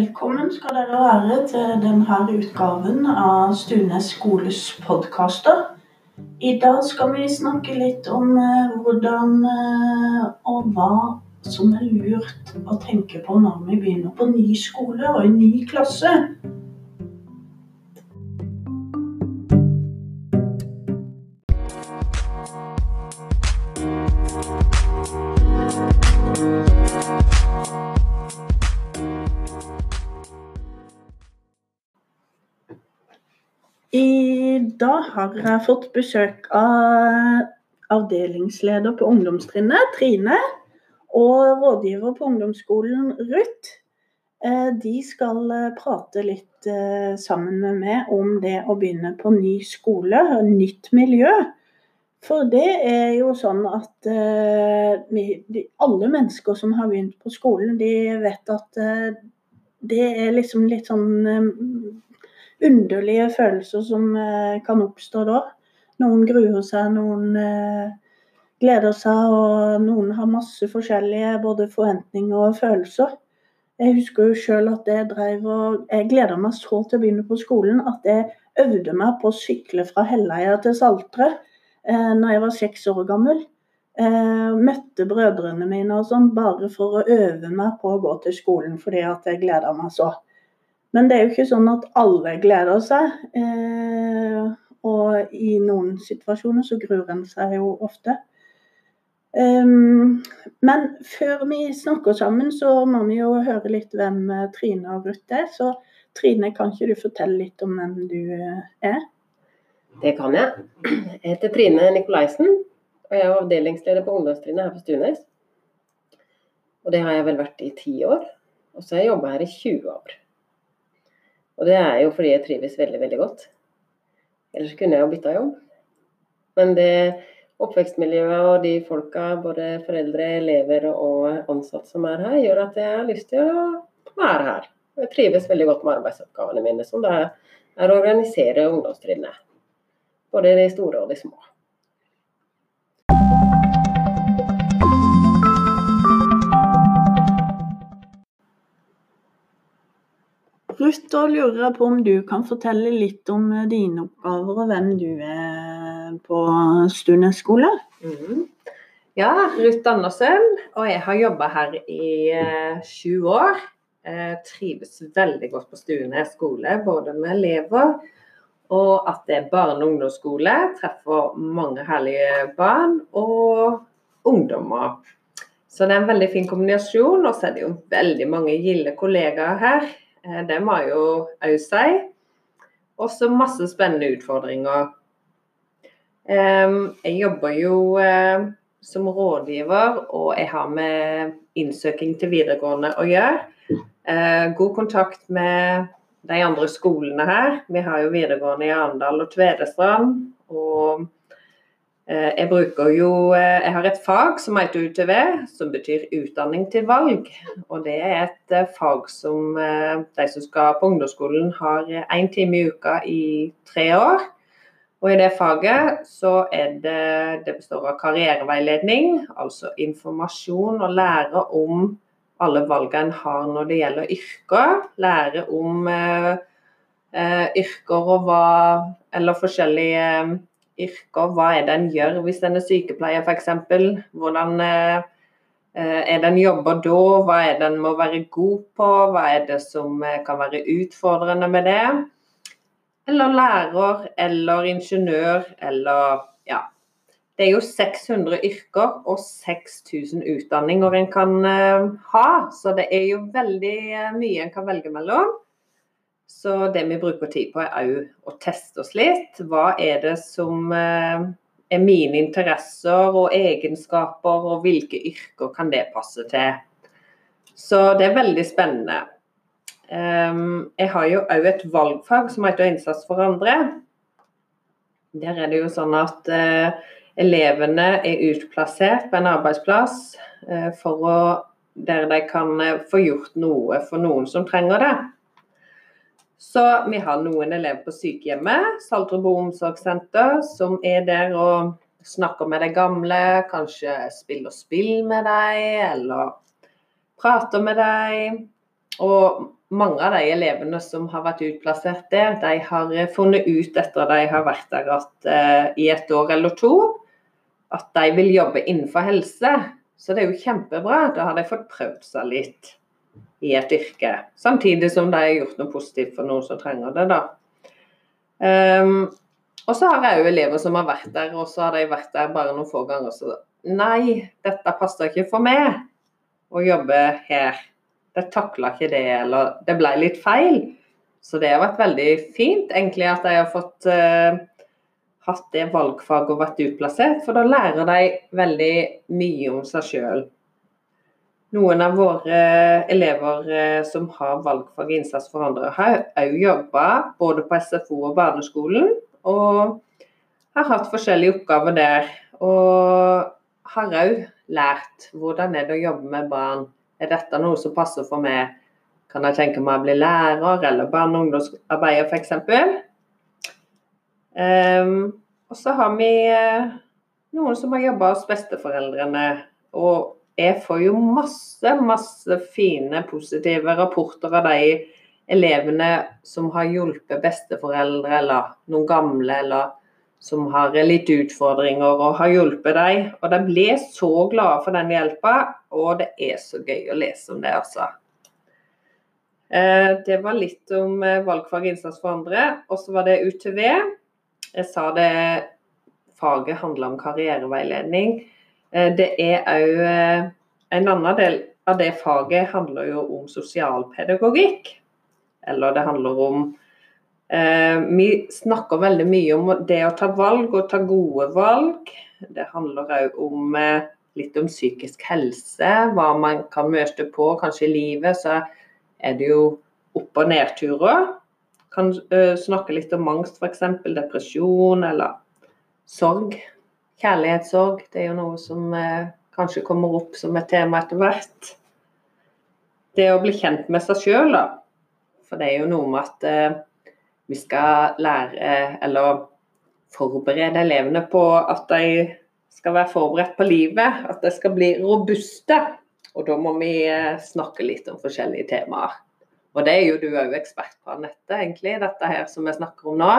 Velkommen skal dere være til denne utgaven av Stunes skoles podkaster. I dag skal vi snakke litt om eh, hvordan eh, og hva som er lurt å tenke på når vi begynner på ny skole og i ny klasse. I dag har jeg fått besøk av avdelingsleder på ungdomstrinnet, Trine, og rådgiver på ungdomsskolen, Ruth. Eh, de skal eh, prate litt eh, sammen med meg om det å begynne på ny skole, nytt miljø. For det er jo sånn at alle mennesker som har begynt på skolen, de vet at det er liksom litt sånn underlige følelser som eh, kan oppstå da. Noen gruer seg, noen eh, gleder seg, og noen har masse forskjellige både forventninger og følelser. Jeg husker jo sjøl at jeg drev og Jeg gleda meg så til å begynne på skolen at jeg øvde meg på å sykle fra Helleia til Saltre eh, når jeg var seks år gammel. Eh, møtte brødrene mine og sånn bare for å øve meg på å gå til skolen fordi at jeg gleda meg så. Men det er jo ikke sånn at alle gleder seg. Eh, og i noen situasjoner så gruer en seg jo ofte. Um, men før vi snakker sammen, så må vi jo høre litt hvem eh, Trine og Ruth er. Så Trine, kan ikke du fortelle litt om hvem du eh, er? Det kan jeg. Jeg heter Trine Nikolaisen, og jeg er avdelingsleder på ungdomstrinnet her på Stunes. Og det har jeg vel vært i ti år. Og så har jeg jobba her i 20 år. Og det er jo fordi jeg trives veldig, veldig godt. Ellers kunne jeg jo bytta jobb. Men det oppvekstmiljøet og de folka, både foreldre, elever og ansatte som er her, gjør at jeg har lyst til å være her. Jeg trives veldig godt med arbeidsoppgavene mine, som det er å organisere ungdomstrinnet. Både de store og de små. Ruth, da lurer jeg på om du kan fortelle litt om eh, dine oppgaver og hvem du er på Stunes skole? Mm. Ja, Ruth Andersen, og jeg har jobba her i eh, sju år. Jeg trives veldig godt på Stunes skole, både med elever og at det er barne- og ungdomsskole. Treffer mange herlige barn og ungdommer. Så det er en veldig fin kombinasjon. Og så er det jo veldig mange gilde kollegaer her. Det må jeg jo òg si. Også masse spennende utfordringer. Jeg jobber jo eh, som rådgiver, og jeg har med innsøking til videregående å gjøre. Eh, god kontakt med de andre skolene her. Vi har jo videregående i Arendal og Tvedestrand. Og jeg bruker jo eh, Jeg har et fag som heter UTV, som betyr utdanning til valg. Og det er et eh, fag som de som skal på ungdomsskolen har én time i uka i tre år. Og i det faget så er det Det består av karriereveiledning, altså informasjon og lære om alle valgene en har når det gjelder yrker. Lære om eh, yrker og hva Eller forskjellige yrker. Hva er det en gjør hvis en er sykepleier f.eks. Hvordan eh, er det en jobber da? Hva er det en må være god på? Hva er det som eh, kan være utfordrende med det? Eller lærer, eller ingeniør, eller ja. Det er jo 600 yrker og 6000 utdanninger en kan ha, så det er jo veldig mye en kan velge mellom. Så det vi bruker tid på, er òg å teste oss litt. Hva er det som eh, er mine interesser og egenskaper, og hvilke yrker kan det passe til? Så det er veldig spennende. Ehm, jeg har jo òg et valgfag som heter innsats for andre. Der er det jo sånn at eh, elevene er utplassert på en arbeidsplass eh, for å, der de kan få gjort noe for noen som trenger det. Så vi har noen elever på sykehjemmet, Saltrebo omsorgssenter, som er der og snakker med de gamle. Kanskje spiller spill med dem, eller prater med dem. Og mange av de elevene som har vært utplassert der, de har funnet ut etter at de har vært der at uh, i et år eller to, at de vil jobbe innenfor helse. Så det er jo kjempebra. Da har de fått prøvd seg litt i et yrke. Samtidig som de har gjort noe positivt for noen som trenger det, da. Um, og så har jeg òg elever som har vært der, og så har de vært der bare noen få ganger. Så nei, dette passer ikke for meg å jobbe her jeg takla ikke det, eller det ble litt feil. Så det har vært veldig fint egentlig at jeg har fått uh, hatt det valgfaget og vært utplassert, for da lærer de veldig mye om seg sjøl. Noen av våre elever uh, som har valgfag i innsats for andre, har òg jobba både på SFO og barneskolen, og har hatt forskjellige oppgaver der. Og har òg lært hvordan det er å jobbe med barn er dette noe som passer for meg? Kan jeg tenke meg å bli lærer eller barne- og ungdomsarbeider f.eks.? Um, ehm, og så har vi uh, noen som har jobba hos besteforeldrene. Og jeg får jo masse, masse fine, positive rapporter av de elevene som har hjulpet besteforeldre eller noen gamle, eller som har litt utfordringer og har hjulpet dem. Og de blir så glade for den hjelpa, og det er så gøy å lese om det, altså. Eh, det var litt om eh, valgfag innsats for andre. Og så var det UTV. Jeg sa det faget handler om karriereveiledning. Eh, det er òg En annen del av det faget handler jo om sosialpedagogikk. Eller det handler om Eh, vi snakker veldig mye om det å ta valg og ta gode valg. Det handler òg om eh, litt om psykisk helse, hva man kan møte på. Kanskje i livet så er det jo opp- og nedturer. Kan eh, snakke litt om angst, f.eks. depresjon eller sorg. Kjærlighetssorg. Det er jo noe som uh, kanskje kommer opp som et tema etter hvert. Det å bli kjent med seg sjøl, da. For det er jo noe med at eh, vi skal lære eller forberede elevene på at de skal være forberedt på livet, at de skal bli robuste. Og da må vi eh, snakke litt om forskjellige temaer. Og det er jo du òg ekspert på, Anette, egentlig, dette her som vi snakker om nå.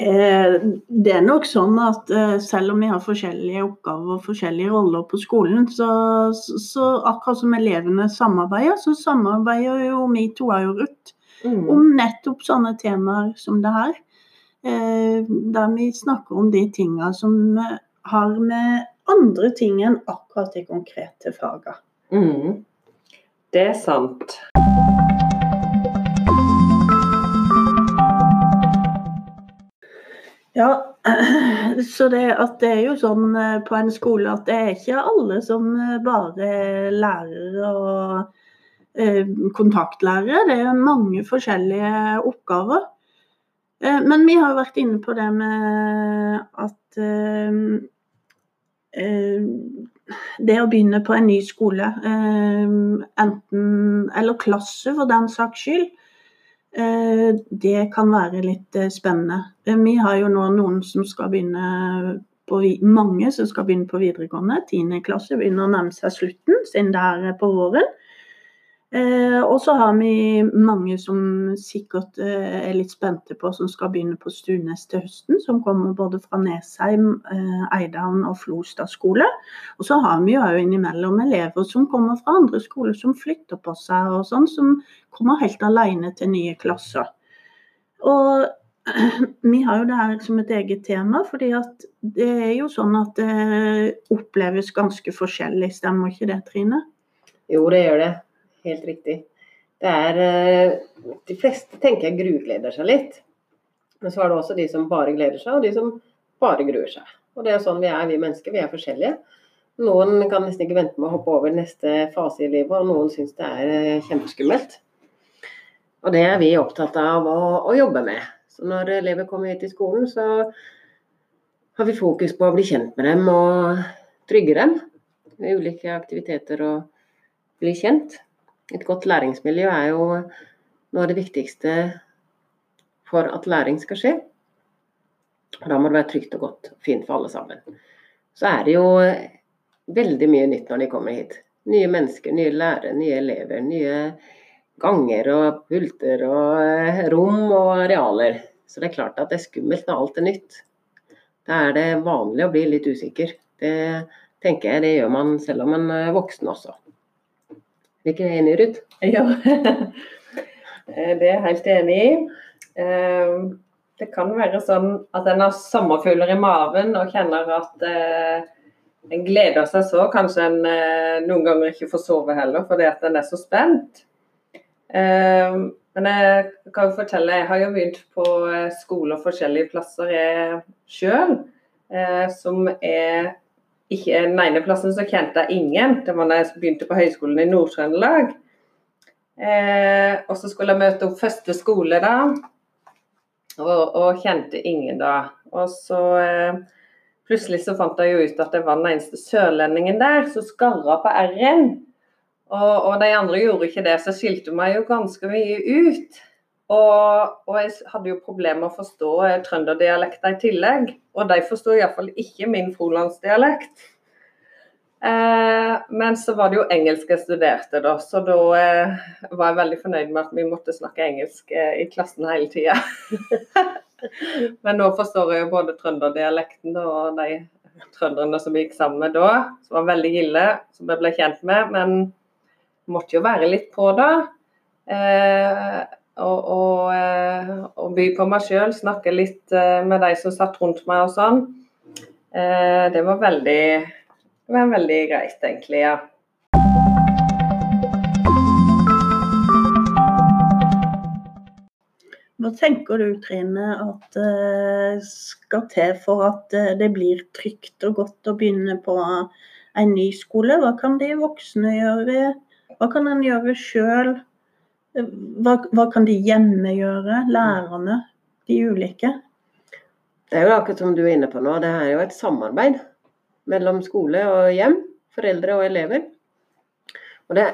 Eh, det er nok sånn at eh, selv om vi har forskjellige oppgaver og forskjellige roller på skolen, så, så akkurat som elevene samarbeider, så samarbeider jo vi to jo Ruth mm. om nettopp sånne temaer som det her. Eh, der vi snakker om de tinga som har med andre ting enn akkurat de konkrete fagene. Mm. Det er sant. Ja, så det, det, er jo sånn eh, på en skole at det er ikke alle som eh, bare lærer og Eh, kontaktlærere. Det er mange forskjellige oppgaver. Men vi har jo vært inne på det med at det å begynne på en ny skole, enten eller klasse for den saks skyld, det kan være litt spennende. Vi har jo nå noen som skal begynne på, mange som skal begynne på videregående. Tiende klasse begynner å nærme seg slutten, siden det er på våren. Eh, og så har vi mange som sikkert eh, er litt spente på, som skal begynne på Stunes til høsten. Som kommer både fra Nesheim, eh, Eidhavn og Flostad skole. Og så har vi jo òg innimellom elever som kommer fra andre skoler, som flytter på seg og sånn. Som kommer helt alene til nye klasser. Og vi har jo det her som et eget tema, fordi at det er jo sånn at det oppleves ganske forskjellig. Stemmer ikke det, Trine? Jo, det gjør det helt riktig. Det er eh, De fleste tenker jeg grugleder seg litt. Men så er det også de som bare gleder seg, og de som bare gruer seg. Og det er sånn vi er, vi mennesker. Vi er forskjellige. Noen kan nesten ikke vente med å hoppe over neste fase i livet, og noen syns det er eh, kjempeskummelt. Og det er vi opptatt av å, å jobbe med. Så når elever kommer hit til skolen, så har vi fokus på å bli kjent med dem og trygge dem med ulike aktiviteter og bli kjent. Et godt læringsmiljø er jo noe av det viktigste for at læring skal skje. Da må det være trygt og godt og fint for alle sammen. Så er det jo veldig mye nytt når de kommer hit. Nye mennesker, nye lærere, nye elever, nye ganger og pulter og eh, rom og arealer. Så det er klart at det er skummelt når alt er nytt. Da er det vanlig å bli litt usikker. Det tenker jeg det gjør man selv om man er voksen også. Er ikke enig, Ruth? Ja, Eh, det er jeg helt enig i. Eh, Det kan være sånn at en har sommerfugler i maven og kjenner at eh, en gleder seg så. Kanskje en noen ganger ikke får sove heller fordi at en er så spent. Men jeg kan fortelle, jeg har jo begynt på skoler forskjellige plasser jeg sjøl. Som er ikke Den ene plassen så kjente jeg ingen. Det var da jeg begynte på høyskolen i Nord-Trøndelag. Eh, og så skulle jeg møte opp første skole da, og, og kjente ingen da. Og så eh, plutselig så fant jeg jo ut at det var den eneste sørlendingen der som skarra på R-en. Og, og, de andre gjorde ikke det, så skilte meg jo ganske mye ut. Og, og jeg hadde jo problemer med å forstå eh, trønderdialekter i tillegg. Og de forsto iallfall ikke min frolandsdialekt. Eh, men så var det jo engelsk jeg studerte, da, så da eh, var jeg veldig fornøyd med at vi måtte snakke engelsk eh, i klassen hele tida. men nå forstår jeg jo både trønderdialekten og de trønderne som vi gikk sammen med da, som var veldig gilde, som jeg ble kjent med. Men måtte jo være litt på da. Eh, og, og, eh, og, by på meg sjøl, snakke litt eh, med de som satt rundt meg og sånn. det var veldig det var veldig greit, egentlig. ja. Hva tenker du Trine at skal til for at det blir trygt og godt å begynne på en ny skole? Hva kan de voksne gjøre? Hva kan en gjøre sjøl? Hva, hva, kan de hjemme gjøre? Lærerne, de ulike? Det er jo akkurat som du er inne på nå, det er jo et samarbeid mellom skole og hjem, foreldre og elever. Og det,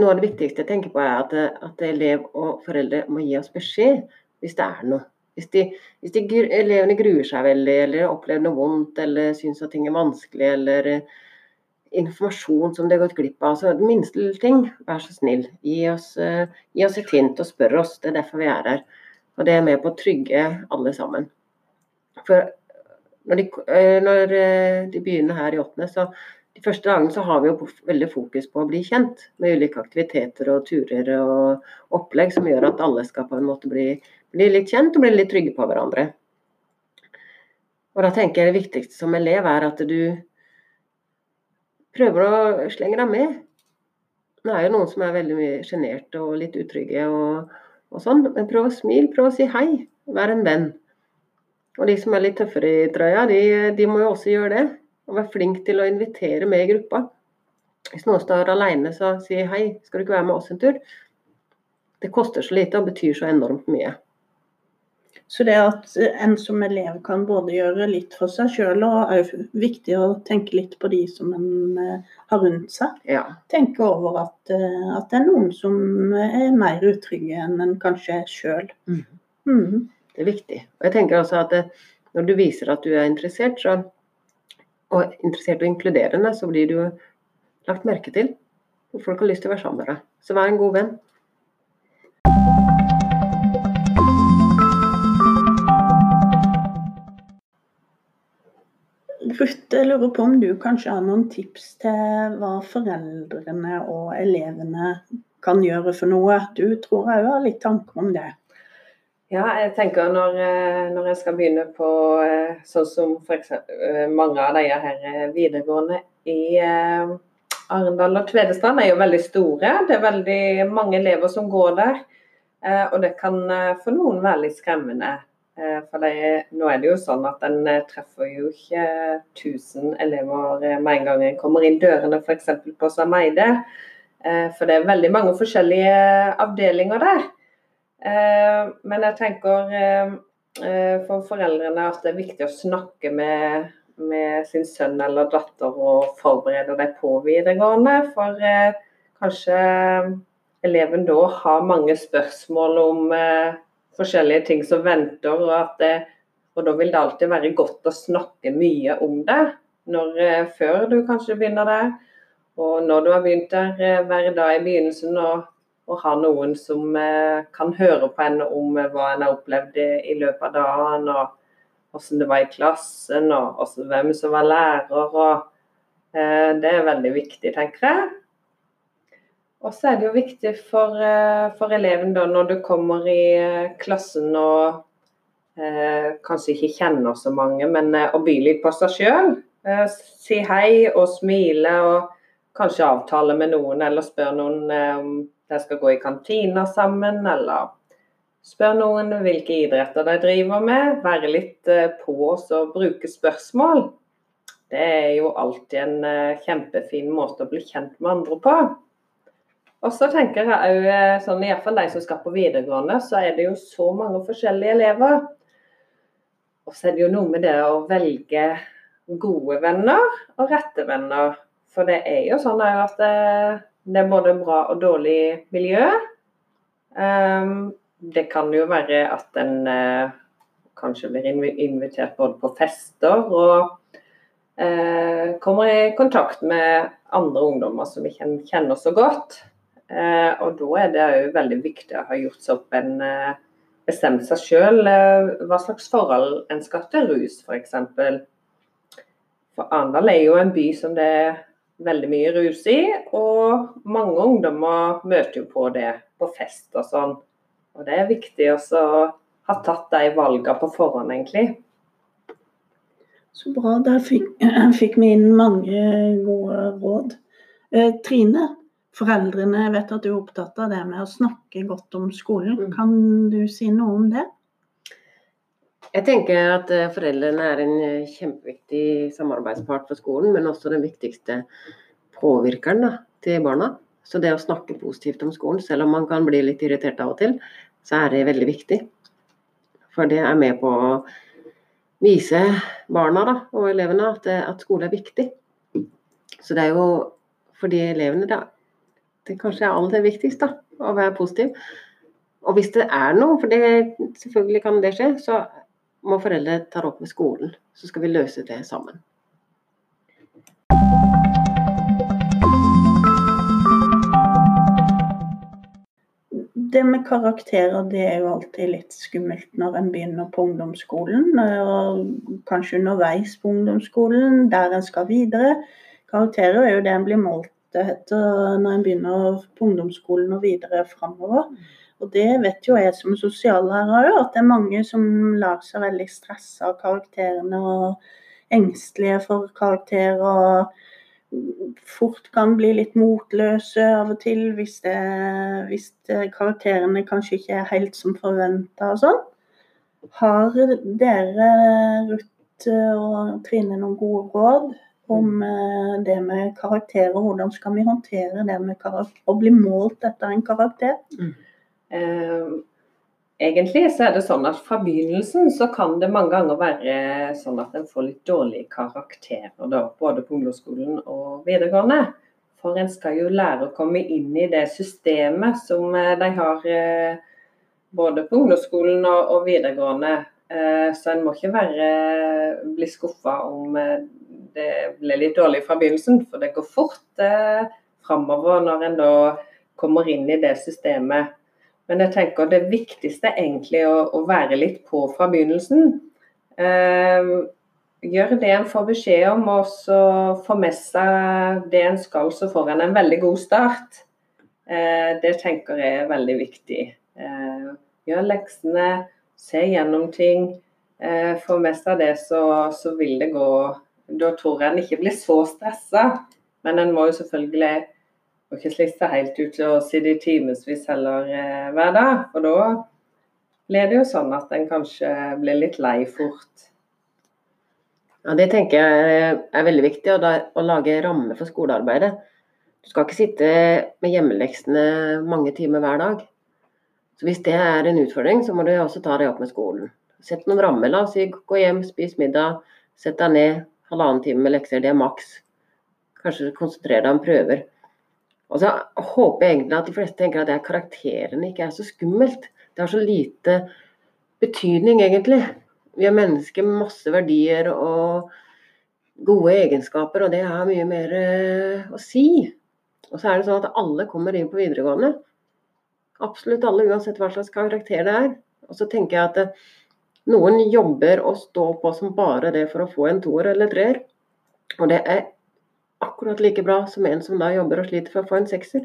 noe av det viktigste jeg tenker på er at, at elev og foreldre må gi oss beskjed hvis det er noe. Hvis, de, hvis de, elevene gruer seg veldig, eller opplever noe vondt, eller syns at ting er vanskelig, eller informasjon som de har gått glipp av. Så den minste ting, vær så snill, gi oss, uh, gi oss et hint og spør oss. Det er derfor vi er her. Og det er med på å trygge alle sammen. For når de, eh, når eh, de, begynner her i åttende, så de første dagene så har vi jo veldig fokus på å bli kjent med ulike aktiviteter og turer og opplegg som gjør at alle skal på en måte bli, bli litt kjent og bli litt trygge på hverandre. Og da tenker jeg Det viktigste som elev er at du prøver å slenge deg med. Det er jo noen som er veldig mye sjenerte og litt utrygge og, og sånn, men prøv å smile, prøv å si hei. Vær en venn. Og de som er litt tøffere i trøya, de, de må jo også gjøre det. Og være flink til å invitere med i gruppa. Hvis noen står alene, så si hei, skal du ikke være med oss en tur? Det koster så lite og betyr så enormt mye. Så det at en som elev kan både gjøre litt for seg sjøl, og er viktig å tenke litt på de som en eh, har rundt seg. Ja. Tenke over at, eh, at, det er noen som er mer utrygge enn en kanskje er sjøl. Mm. Mm. Det er viktig. Og jeg tenker også at det, Når du viser at du er interessert, så, og interessert og inkluderende, så blir du lagt merke til. Og folk har lyst til å være sammen med deg. Så vær en god venn. Ruth, jeg lurer på om du kanskje har noen tips til hva foreldrene og elevene kan gjøre for noe. Du tror jeg har litt tanker om det. Ja, jeg tenker når, eh, når, jeg skal begynne på eh, sånn som f.eks. Eh, mange av de her videregående i Arendal og Tvedestrand er jo veldig store. Det er veldig mange elever som går der. Og det kan for noen være litt skremmende. For det, nå er det jo sånn at en treffer jo ikke 1000 elever med en gang en kommer inn dørene f.eks. på Sameide. For det er veldig mange forskjellige avdelinger der. Eh, men jeg tenker eh, eh, for foreldrene at det er viktig å snakke med, med sin sønn eller datter og forberede dem på videregående. For kanskje eleven da har mange spørsmål om forskjellige ting som venter. Og, det, og, da vil det alltid være godt å snakke mye om det når, før du kanskje begynner der. Og når du har begynt der være da i begynnelsen og og ha noen som eh, kan høre på en om eh, hva en har opplevd i, i løpet av dagen, og hvordan det var i klassen, og hvem som var lærer. og eh, Det er veldig viktig, tenker jeg. Og så er det jo viktig for, eh, for eleven da, når du kommer i eh, klassen og eh, kanskje ikke kjenner så mange, men eh, å by litt på seg sjøl. Eh, si hei og smile, og kanskje avtale med noen, eller spørre noen om de skal gå i kantina sammen, eller spør noen hvilke idretter de driver med. Være litt på oss og bruke spørsmål. Det er jo alltid en kjempefin måte å bli kjent med andre på. Og så tenker jeg òg, sånn iallfall de som skal på videregående, så er det jo så mange forskjellige elever. Og så er det jo noe med det å velge gode venner og rette venner. For det er jo sånn at det, det er både bra og dårlig miljø. Um, det kan jo være at en uh, kanskje blir invitert både på fester og kommer i kontakt med andre ungdommer som ikke kjenner så godt. Uh, og da er det òg veldig viktig å ha gjort seg opp en bestemt seg sjøl hva slags forhold en skal til rus, f.eks. For, for Arendal er jo en by som det er veldig mye rus i, og mange ungdommer møter jo på det på fest og sånn. Og det er viktig å ha tatt de valgene på forhånd, egentlig. Så bra. Der fikk, fikk vi inn mange gode råd. Eh, Trine, foreldrene vet at du er opptatt av det med å snakke godt om skolen. Mm. Kan du si noe om det? Jeg tenker at eh, foreldrene er en eh, kjempeviktig samarbeidspart for skolen, men også den viktigste påvirkeren da, til barna. Så det å snakke positivt om skolen, selv om man kan bli litt irritert av og til, så er det veldig viktig. For det er med på å vise barna da, og elevene at, det- at skole er viktig. Så det er jo for de elevene da, det kanskje er aller viktigst da, å være positiv. Og hvis det er noe, for det, selvfølgelig kan det skje, så må foreldre ta det opp med skolen. Så skal vi løse det sammen. Det med karakterer det er jo alltid litt skummelt når en begynner på ungdomsskolen. Og kanskje underveis på ungdomsskolen, der en skal videre. Karakterer er jo det en blir målt etter når en begynner på ungdomsskolen og videre framover. Og det vet jo jeg som sosiallærer òg, at det er mange som lar seg veldig stresse av karakterene og engstelige for karakterer. og fort kan bli litt motløse av og til hvis, det, hvis det, karakterene kanskje ikke er helt som forventa og sånn. Har dere, Ruth og Trine, noen gode råd om eh, det med karakterer? Hvordan skal vi håndtere det med å bli målt etter en karakter? Eh, egentlig så er det sånn at fra begynnelsen så kan det mange ganger være sånn at en får litt dårlige karakterer, da, både på ungdomsskolen og videregående. For en skal jo lære å komme inn i det systemet som eh, de har eh, både på ungdomsskolen og, og videregående. Eh, så en må ikke være, bli skuffa om det ble litt dårlig fra begynnelsen, for det går fort eh, framover når en da kommer inn i det systemet. Men jeg tenker det viktigste er egentlig å, å være litt på fra begynnelsen. Eh, gjør det en får beskjed om, og så få med seg det en skal, så får en en veldig god start. Eh, det tenker jeg er veldig viktig. Eh, gjør leksene, se gjennom ting. Eh, få med seg det, så, så vil det gå Da tror jeg en ikke blir så stressa. Men en må jo selvfølgelig må ikke slite seg helt ut og sitte i timevis heller eh, hver dag. For da blir det jo sånn at en kanskje blir litt lei fort. Ja, Det tenker jeg er veldig viktig, og da, å lage rammer for skolearbeidet. Du skal ikke sitte med hjemmeleksene mange timer hver dag. Så Hvis det er en utfordring, så må du også ta det opp med skolen. Sett noen rammer. La oss si gå hjem, spis middag, sett deg ned. Halvannen time med lekser, det er maks. Kanskje konsentrere deg om prøver. Og så håper jeg egentlig at de fleste tenker at det er karakterene ikke er så skummelt. Det har så lite betydning, egentlig. Vi er mennesker med masse verdier og gode egenskaper, og det har mye mer eh, å si. Og så er det sånn at alle kommer inn på videregående. Absolutt alle, uansett hva slags karakter det er. Og så tenker jeg at eh, noen jobber og står på som bare det for å få en toer eller treer. Og det er akkurat like bra som en som da jobber og sliter for å få en sekser.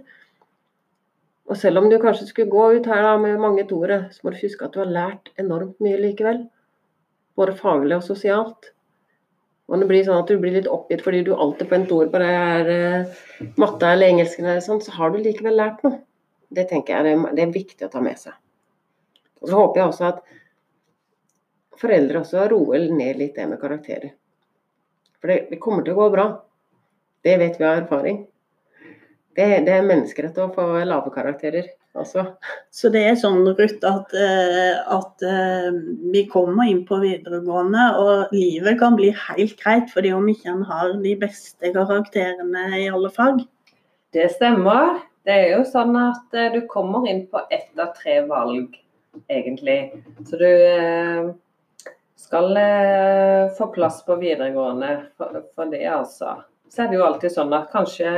Og selv om du kanskje skulle gå ut her da med mange toere, så må du huske at du har lært enormt mye likevel. Både faglig og sosialt. Og det blir sånn at du blir litt oppgitt fordi du alltid på en toer på det er eh, matte eller engelsk, eller sånn, så har du likevel lært noe. Det tenker jeg det er viktig å ta med seg. Og så håper jeg også at foreldre også roer ned litt det med karakterer. For det, det kommer til å gå bra. Det vet vi av erfaring. Det, det er menneskerett å få lave karakterer også. Så det er sånn, Ruth, at, eh, at eh, vi kommer inn på videregående, og livet kan bli helt greit fordi om ikke en har de beste karakterene i alle fag? Det stemmer. Det er jo sånn at eh, du kommer inn på ett av tre valg, egentlig. Så du skal få plass på videregående for, for det, altså. Så er det jo alltid sånn at kanskje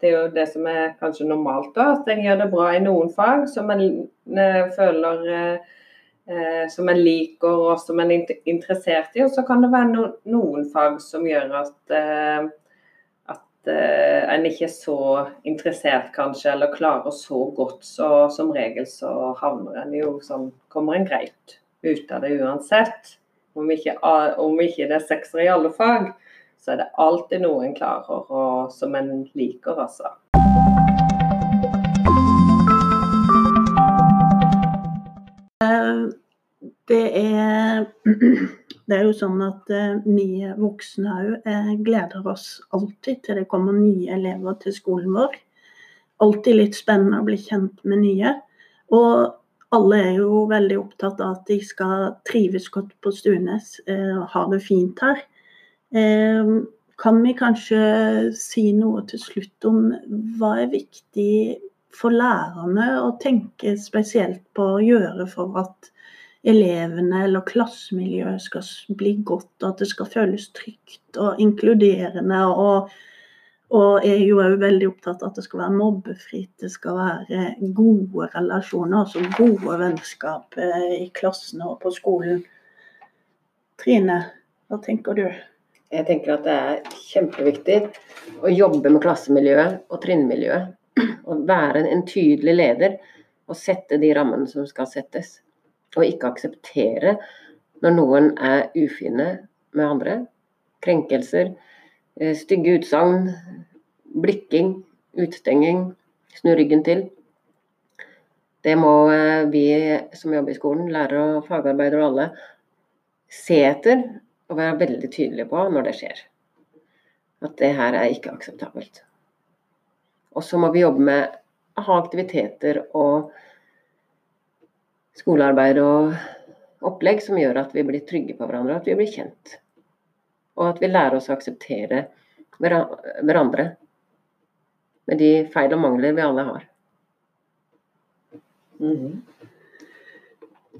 det er jo det som er kanskje normalt, da, at en gjør det bra i noen fag som en eh, føler eh, som en liker og som en er interessert i. Og så kan det være no, noen fag som gjør at, eh, at eh, en ikke er så interessert, kanskje, eller klarer så godt. Så som regel så havner en jo sånn Kommer en greit ut av det uansett. Om ikke, om ikke det er seksere i alle fag så er det alltid noe en klarer, og som en liker, altså. Det er, det er jo sånn at eh, vi voksne òg eh, gleder oss alltid til det kommer nye elever til skolen vår. Alltid litt spennende å bli kjent med nye. Og alle er jo veldig opptatt av at de skal trives godt på Stuenes, eh, ha det fint her. Eh, kan vi kanskje si noe til slutt om hva er viktig for lærerne å tenke spesielt på å gjøre for at elevene eller klassemiljøet skal bli godt, og at det skal føles trygt og inkluderende. Og, og jeg er jo òg veldig opptatt av at det skal være mobbefritt, det skal være gode relasjoner, altså gode vennskap eh, i klassen og på skolen. Trine, hva tenker du? Jeg tenker at det er kjempeviktig å jobbe med klassemiljøet og trinnmiljøet. Og være en tydelig leder og sette de rammene som skal settes. Og ikke akseptere når noen er ufine med andre. Krenkelser, stygge utsagn, blikking, utstenging, snu ryggen til. Det må eh, vi som jobber i skolen, lærere og fagarbeidere og alle, se etter og være veldig tydelige på når det skjer. At det her er ikke akseptabelt. Og så må vi jobbe med å ha aktiviteter og skolearbeid og opplegg som gjør at vi blir trygge på hverandre, og at vi blir kjent. Og at vi lærer oss å akseptere hverandre med de feil og mangler vi alle har. Mm.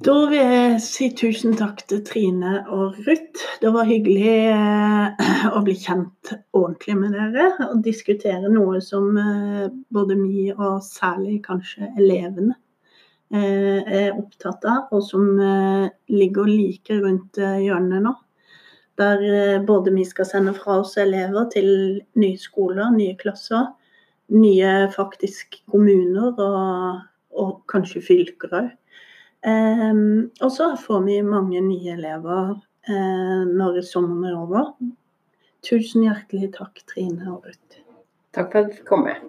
Da vil jeg si tusen takk til Trine og Ruth. Det var hyggelig eh, å bli kjent ordentlig med dere og diskutere noe som eh, både vi og særlig kanskje elevene eh, er opptatt av, og som ligger like rundt hjørnet nå. Der både vi skal sende fra oss elever til nye skoler, nye klasser, nye faktisk kommuner og, og kanskje fylker òg. Um, og så får vi mange nye elever uh, når sommeren er over. Tusen hjertelig takk, Trine og Ruth. Takk for at du kom med.